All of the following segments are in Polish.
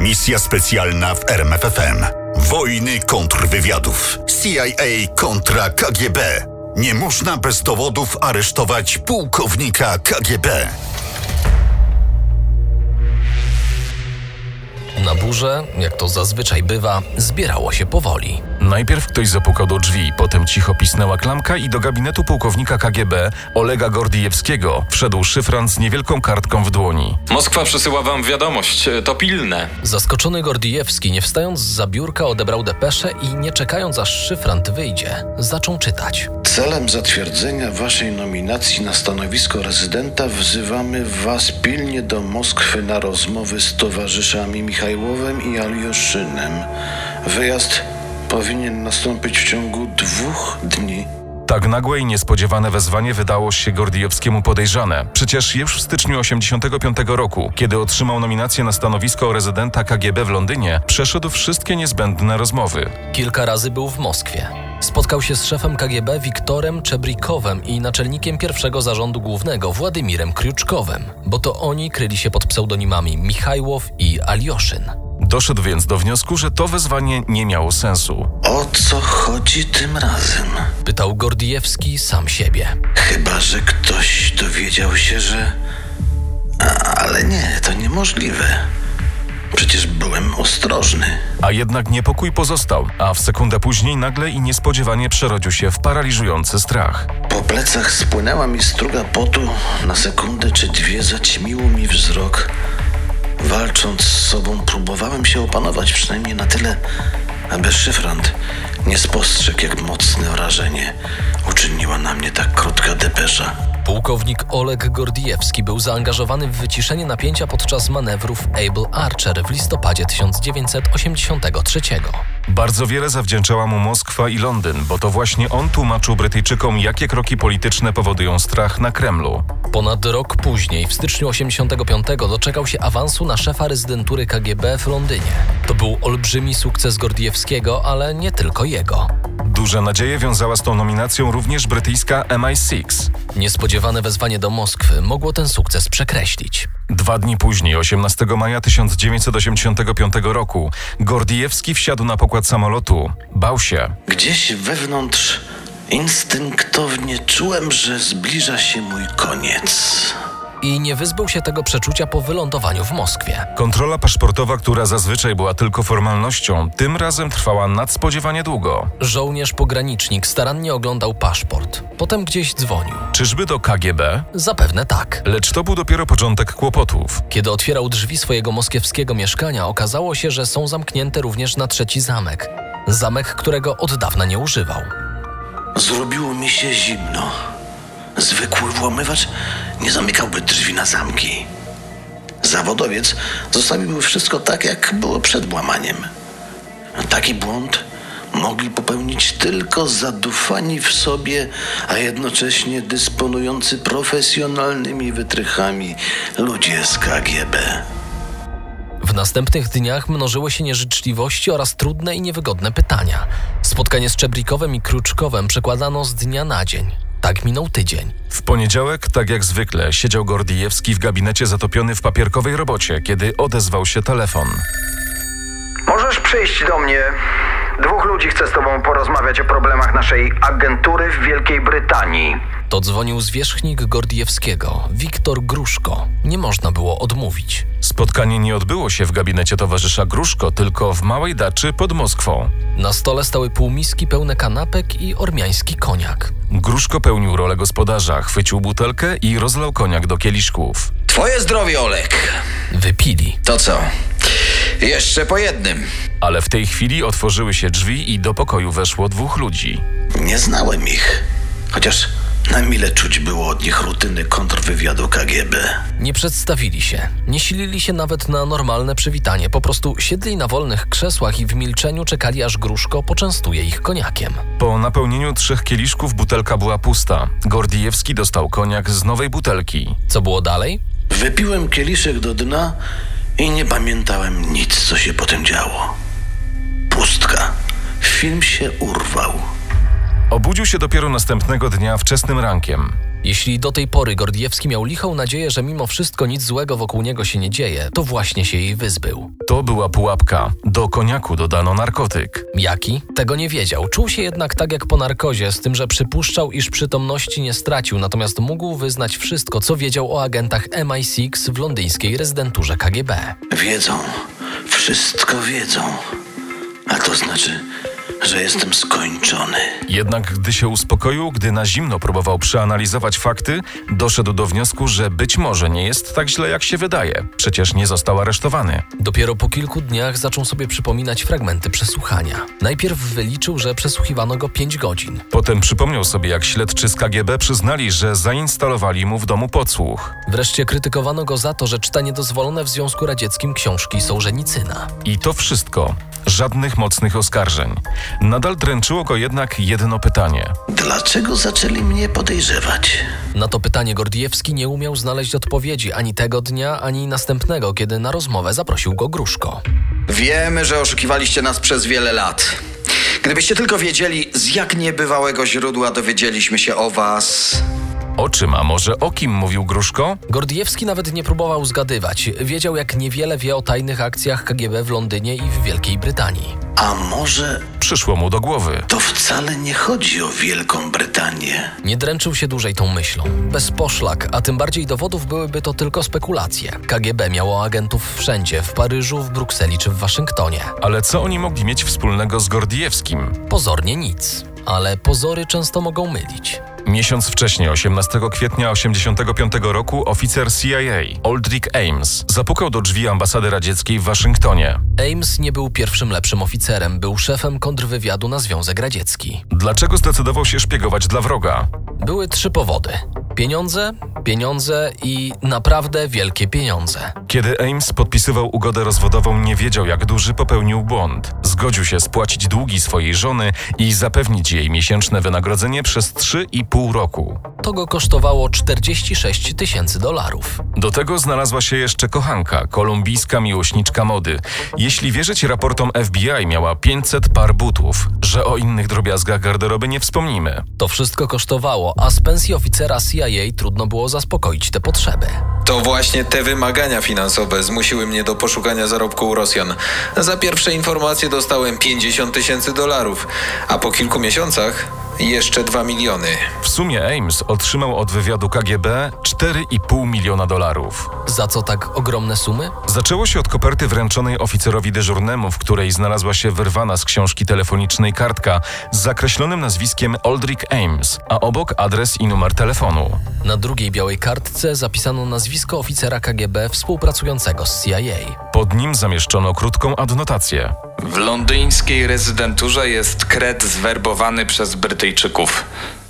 Misja specjalna w RMFFM. Wojny kontrwywiadów. CIA kontra KGB. Nie można bez dowodów aresztować pułkownika KGB. Na burzę, jak to zazwyczaj bywa, zbierało się powoli. Najpierw ktoś zapukał do drzwi, potem cicho pisnęła klamka i do gabinetu pułkownika KGB Olega Gordijewskiego wszedł szyfrant z niewielką kartką w dłoni. Moskwa przesyła wam wiadomość, to pilne. Zaskoczony Gordijewski, nie wstając z biurka, odebrał depeszę i nie czekając aż szyfrant wyjdzie, zaczął czytać. Celem zatwierdzenia waszej nominacji na stanowisko rezydenta wzywamy was pilnie do Moskwy na rozmowy z towarzyszami Michajłowem i Alioszynem. Wyjazd powinien nastąpić w ciągu dwóch dni. Tak nagłe i niespodziewane wezwanie wydało się Gordijewskiemu podejrzane. Przecież już w styczniu 85 roku, kiedy otrzymał nominację na stanowisko rezydenta KGB w Londynie, przeszedł wszystkie niezbędne rozmowy. Kilka razy był w Moskwie. Spotkał się z szefem KGB Wiktorem Czebrikowem i naczelnikiem pierwszego zarządu głównego Władimirem Kriuczkowem, bo to oni kryli się pod pseudonimami Michajłow i Alioszyn. Doszedł więc do wniosku, że to wezwanie nie miało sensu. O co chodzi tym razem? Pytał Gordijewski sam siebie. Chyba, że ktoś dowiedział się, że. A, ale nie, to niemożliwe. Przecież byłem ostrożny. A jednak niepokój pozostał, a w sekundę później nagle i niespodziewanie przerodził się w paraliżujący strach. Po plecach spłynęła mi struga potu. Na sekundę czy dwie zaćmiło mi wzrok. Walcząc z sobą, próbowałem się opanować przynajmniej na tyle, aby szyfrant nie spostrzegł, jak mocne wrażenie na mnie tak krótka depesza. Pułkownik Oleg Gordijewski był zaangażowany w wyciszenie napięcia podczas manewrów Able Archer w listopadzie 1983. Bardzo wiele zawdzięczała mu Moskwa i Londyn, bo to właśnie on tłumaczył Brytyjczykom, jakie kroki polityczne powodują strach na Kremlu. Ponad rok później, w styczniu 85, doczekał się awansu na szefa rezydentury KGB w Londynie. To był olbrzymi sukces Gordijewskiego, ale nie tylko jego. Duże nadzieje wiązała z tą nominacją również brytyjska MI6. Niespodziewane wezwanie do Moskwy mogło ten sukces przekreślić. Dwa dni później, 18 maja 1985 roku, Gordijewski wsiadł na pokład samolotu. Bał się. Gdzieś wewnątrz instynktownie czułem, że zbliża się mój koniec. I nie wyzbył się tego przeczucia po wylądowaniu w Moskwie. Kontrola paszportowa, która zazwyczaj była tylko formalnością, tym razem trwała nadspodziewanie długo. Żołnierz pogranicznik starannie oglądał paszport. Potem gdzieś dzwonił. Czyżby do KGB? Zapewne tak. Lecz to był dopiero początek kłopotów. Kiedy otwierał drzwi swojego moskiewskiego mieszkania, okazało się, że są zamknięte również na trzeci zamek. Zamek, którego od dawna nie używał. Zrobiło mi się zimno. Zwykły włamywacz nie zamykałby drzwi na zamki. Zawodowiec zostawiłby wszystko tak, jak było przed włamaniem. Taki błąd mogli popełnić tylko zadufani w sobie, a jednocześnie dysponujący profesjonalnymi wytrychami ludzie z KGB. W następnych dniach mnożyły się nieżyczliwości oraz trudne i niewygodne pytania. Spotkanie z Czebrikowem i Kruczkowem przekładano z dnia na dzień. Tak minął tydzień. W poniedziałek, tak jak zwykle, siedział Gordijewski w gabinecie zatopiony w papierkowej robocie, kiedy odezwał się telefon. Możesz przyjść do mnie. Dwóch ludzi chce z tobą porozmawiać o problemach naszej agentury w Wielkiej Brytanii. To dzwonił zwierzchnik Gordijewskiego, Wiktor Gruszko. Nie można było odmówić. Spotkanie nie odbyło się w gabinecie towarzysza Gruszko, tylko w małej daczy pod Moskwą. Na stole stały półmiski pełne kanapek i ormiański koniak. Gruszko pełnił rolę gospodarza, chwycił butelkę i rozlał koniak do kieliszków. Twoje zdrowie, Olek. Wypili. To co? Jeszcze po jednym. Ale w tej chwili otworzyły się drzwi i do pokoju weszło dwóch ludzi. Nie znałem ich, chociaż na mile czuć było od nich rutyny kontrwywiadu KGB. Nie przedstawili się, nie silili się nawet na normalne przywitanie, po prostu siedli na wolnych krzesłach i w milczeniu czekali aż Gruszko poczęstuje ich koniakiem. Po napełnieniu trzech kieliszków butelka była pusta. Gordijewski dostał koniak z nowej butelki. Co było dalej? Wypiłem kieliszek do dna i nie pamiętałem nic, co się potem działo. Pustka. Film się urwał. Obudził się dopiero następnego dnia wczesnym rankiem. Jeśli do tej pory Gordiewski miał lichą nadzieję, że mimo wszystko nic złego wokół niego się nie dzieje, to właśnie się jej wyzbył. To była pułapka. Do koniaku dodano narkotyk. Jaki? Tego nie wiedział. Czuł się jednak tak jak po narkozie, z tym, że przypuszczał, iż przytomności nie stracił, natomiast mógł wyznać wszystko, co wiedział o agentach MI6 w londyńskiej rezydenturze KGB. Wiedzą, wszystko wiedzą. A to znaczy, że jestem skończony. Jednak gdy się uspokoił, gdy na zimno próbował przeanalizować fakty, doszedł do wniosku, że być może nie jest tak źle, jak się wydaje. Przecież nie został aresztowany. Dopiero po kilku dniach zaczął sobie przypominać fragmenty przesłuchania. Najpierw wyliczył, że przesłuchiwano go 5 godzin. Potem przypomniał sobie, jak śledczy z KGB przyznali, że zainstalowali mu w domu podsłuch. Wreszcie krytykowano go za to, że czyta niedozwolone w Związku Radzieckim książki Sołżenicyna. I to wszystko. Żadnych mocnych oskarżeń. Nadal dręczyło go jednak jedno pytanie. Dlaczego zaczęli mnie podejrzewać? Na to pytanie Gordiewski nie umiał znaleźć odpowiedzi ani tego dnia, ani następnego, kiedy na rozmowę zaprosił go Gruszko. Wiemy, że oszukiwaliście nas przez wiele lat. Gdybyście tylko wiedzieli, z jak niebywałego źródła dowiedzieliśmy się o was. O czym, a może o kim mówił Gruszko? Gordiewski nawet nie próbował zgadywać. Wiedział, jak niewiele wie o tajnych akcjach KGB w Londynie i w Wielkiej Brytanii. A może Przyszło mu do głowy. to wcale nie chodzi o Wielką Brytanię? Nie dręczył się dłużej tą myślą. Bez poszlak, a tym bardziej dowodów byłyby to tylko spekulacje. KGB miało agentów wszędzie, w Paryżu, w Brukseli czy w Waszyngtonie. Ale co oni mogli mieć wspólnego z Gordiewskim? Pozornie nic. Ale pozory często mogą mylić. Miesiąc wcześniej, 18 kwietnia 85 roku, oficer CIA, Aldrich Ames, zapukał do drzwi ambasady radzieckiej w Waszyngtonie. Ames nie był pierwszym lepszym oficerem, był szefem kontrwywiadu na Związek Radziecki. Dlaczego zdecydował się szpiegować dla wroga? Były trzy powody: pieniądze, pieniądze i naprawdę wielkie pieniądze. Kiedy Ames podpisywał ugodę rozwodową, nie wiedział, jak duży popełnił błąd. Zgodził się spłacić długi swojej żony i zapewnić jej miesięczne wynagrodzenie przez 3,5 roku. To go kosztowało 46 tysięcy dolarów. Do tego znalazła się jeszcze kochanka, kolumbijska miłośniczka mody. Jeśli wierzyć raportom FBI, miała 500 par butów, że o innych drobiazgach garderoby nie wspomnimy. To wszystko kosztowało, a z pensji oficera CIA trudno było zaspokoić te potrzeby. To właśnie te wymagania finansowe zmusiły mnie do poszukania zarobku u Rosjan. Za pierwsze informacje dostałem 50 tysięcy dolarów, a po kilku miesiącach jeszcze 2 miliony. W sumie Ames otrzymał od wywiadu KGB 4,5 miliona dolarów. Za co tak ogromne sumy? Zaczęło się od koperty wręczonej oficerowi dyżurnemu, w której znalazła się wyrwana z książki telefonicznej kartka z zakreślonym nazwiskiem Aldrich Ames, a obok adres i numer telefonu. Na drugiej białej kartce zapisano nazwisko oficera KGB współpracującego z CIA. Pod nim zamieszczono krótką adnotację. W londyńskiej rezydenturze jest kret zwerbowany przez Brytyjczyków.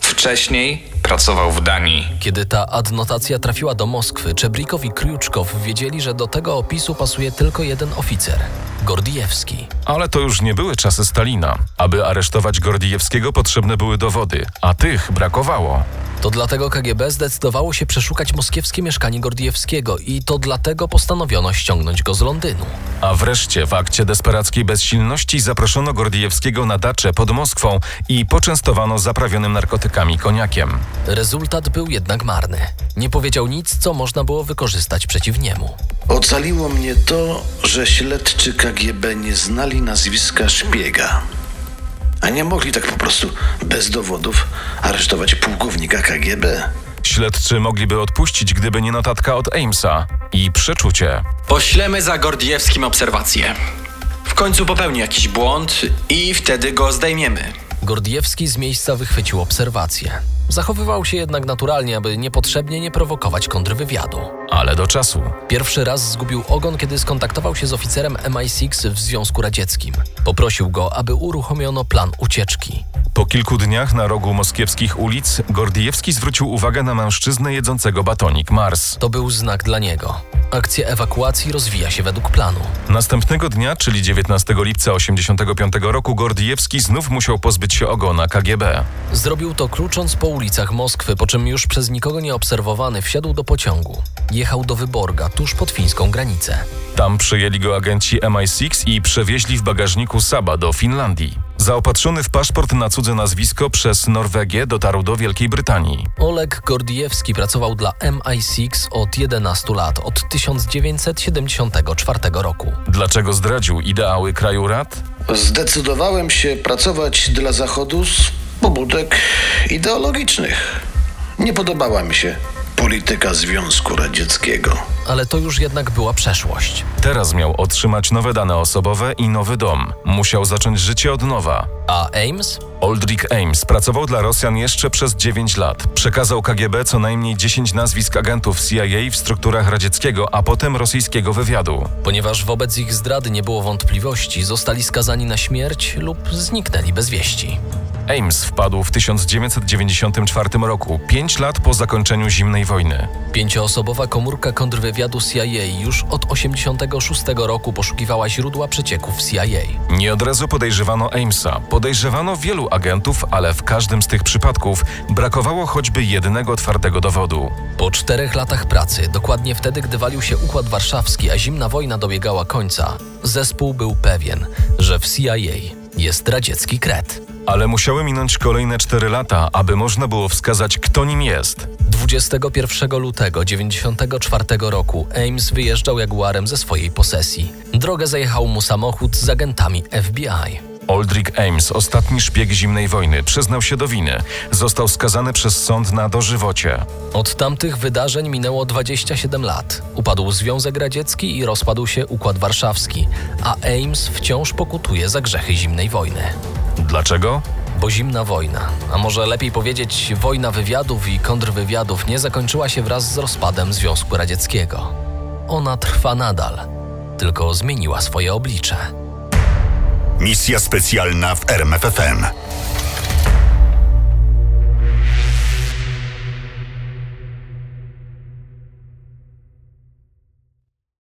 Wcześniej pracował w Danii. Kiedy ta adnotacja trafiła do Moskwy, Czebrikow i Kriuczkow wiedzieli, że do tego opisu pasuje tylko jeden oficer Gordijewski. Ale to już nie były czasy Stalina. Aby aresztować Gordijewskiego potrzebne były dowody, a tych brakowało. To dlatego KGB zdecydowało się przeszukać moskiewskie mieszkanie Gordijewskiego i to dlatego postanowiono ściągnąć go z Londynu. A wreszcie w akcie desperackiej bezsilności zaproszono Gordijewskiego na daczę pod Moskwą i poczęstowano zaprawionym narkotykami koniakiem. Rezultat był jednak marny. Nie powiedział nic, co można było wykorzystać przeciw niemu. Ocaliło mnie to, że śledczy KGB nie znali nazwiska szpiega. A nie mogli tak po prostu bez dowodów aresztować pułkownika KGB. Śledczy mogliby odpuścić, gdyby nie notatka od Amesa i przeczucie. Poślemy za Gordiewskim obserwację. W końcu popełni jakiś błąd i wtedy go zdejmiemy. Gordijewski z miejsca wychwycił obserwację. Zachowywał się jednak naturalnie, aby niepotrzebnie nie prowokować kontrwywiadu. Ale do czasu. Pierwszy raz zgubił ogon, kiedy skontaktował się z oficerem MI6 w Związku Radzieckim. Poprosił go, aby uruchomiono plan ucieczki. Po kilku dniach na rogu moskiewskich ulic Gordijewski zwrócił uwagę na mężczyznę jedzącego batonik Mars. To był znak dla niego. Akcja ewakuacji rozwija się według planu. Następnego dnia, czyli 19 lipca 85 roku, Gordijewski znów musiał pozbyć się ogona KGB. Zrobił to klucząc po ulicach Moskwy, po czym już przez nikogo nie obserwowany wsiadł do pociągu. Jechał do Wyborga, tuż pod fińską granicę. Tam przyjęli go agenci MI6 i przewieźli w bagażniku Saba do Finlandii. Zaopatrzony w paszport na cudze nazwisko przez Norwegię dotarł do Wielkiej Brytanii. Oleg Gordijewski pracował dla MI6 od 11 lat, od 1974 roku. Dlaczego zdradził ideały kraju rad? Zdecydowałem się pracować dla Zachodu z pobudek ideologicznych. Nie podobała mi się polityka Związku Radzieckiego. Ale to już jednak była przeszłość. Teraz miał otrzymać nowe dane osobowe i nowy dom. Musiał zacząć życie od nowa. A Ames? Aldrich Ames pracował dla Rosjan jeszcze przez 9 lat. Przekazał KGB co najmniej 10 nazwisk agentów CIA w strukturach radzieckiego, a potem rosyjskiego wywiadu. Ponieważ wobec ich zdrady nie było wątpliwości, zostali skazani na śmierć lub zniknęli bez wieści. Ames wpadł w 1994 roku, 5 lat po zakończeniu zimnej wojny. Pięcioosobowa komórka kontrwywiadu CIA już od 1986 roku poszukiwała źródła przecieków CIA. Nie od razu podejrzewano Amesa. Podejrzewano wielu agentów, ale w każdym z tych przypadków brakowało choćby jednego twardego dowodu. Po czterech latach pracy, dokładnie wtedy, gdy walił się Układ Warszawski, a zimna wojna dobiegała końca, zespół był pewien, że w CIA jest radziecki kret. Ale musiały minąć kolejne 4 lata, aby można było wskazać, kto nim jest. 21 lutego 1994 roku Ames wyjeżdżał Jaguarem ze swojej posesji. Drogę zajechał mu samochód z agentami FBI. Aldrich Ames, ostatni szpieg zimnej wojny, przyznał się do winy. Został skazany przez sąd na dożywocie. Od tamtych wydarzeń minęło 27 lat. Upadł Związek Radziecki i rozpadł się Układ Warszawski, a Ames wciąż pokutuje za grzechy zimnej wojny. Dlaczego? Bo zimna wojna, a może lepiej powiedzieć wojna wywiadów i kontrwywiadów nie zakończyła się wraz z rozpadem Związku Radzieckiego. Ona trwa nadal, tylko zmieniła swoje oblicze. Misja specjalna w RMFFM.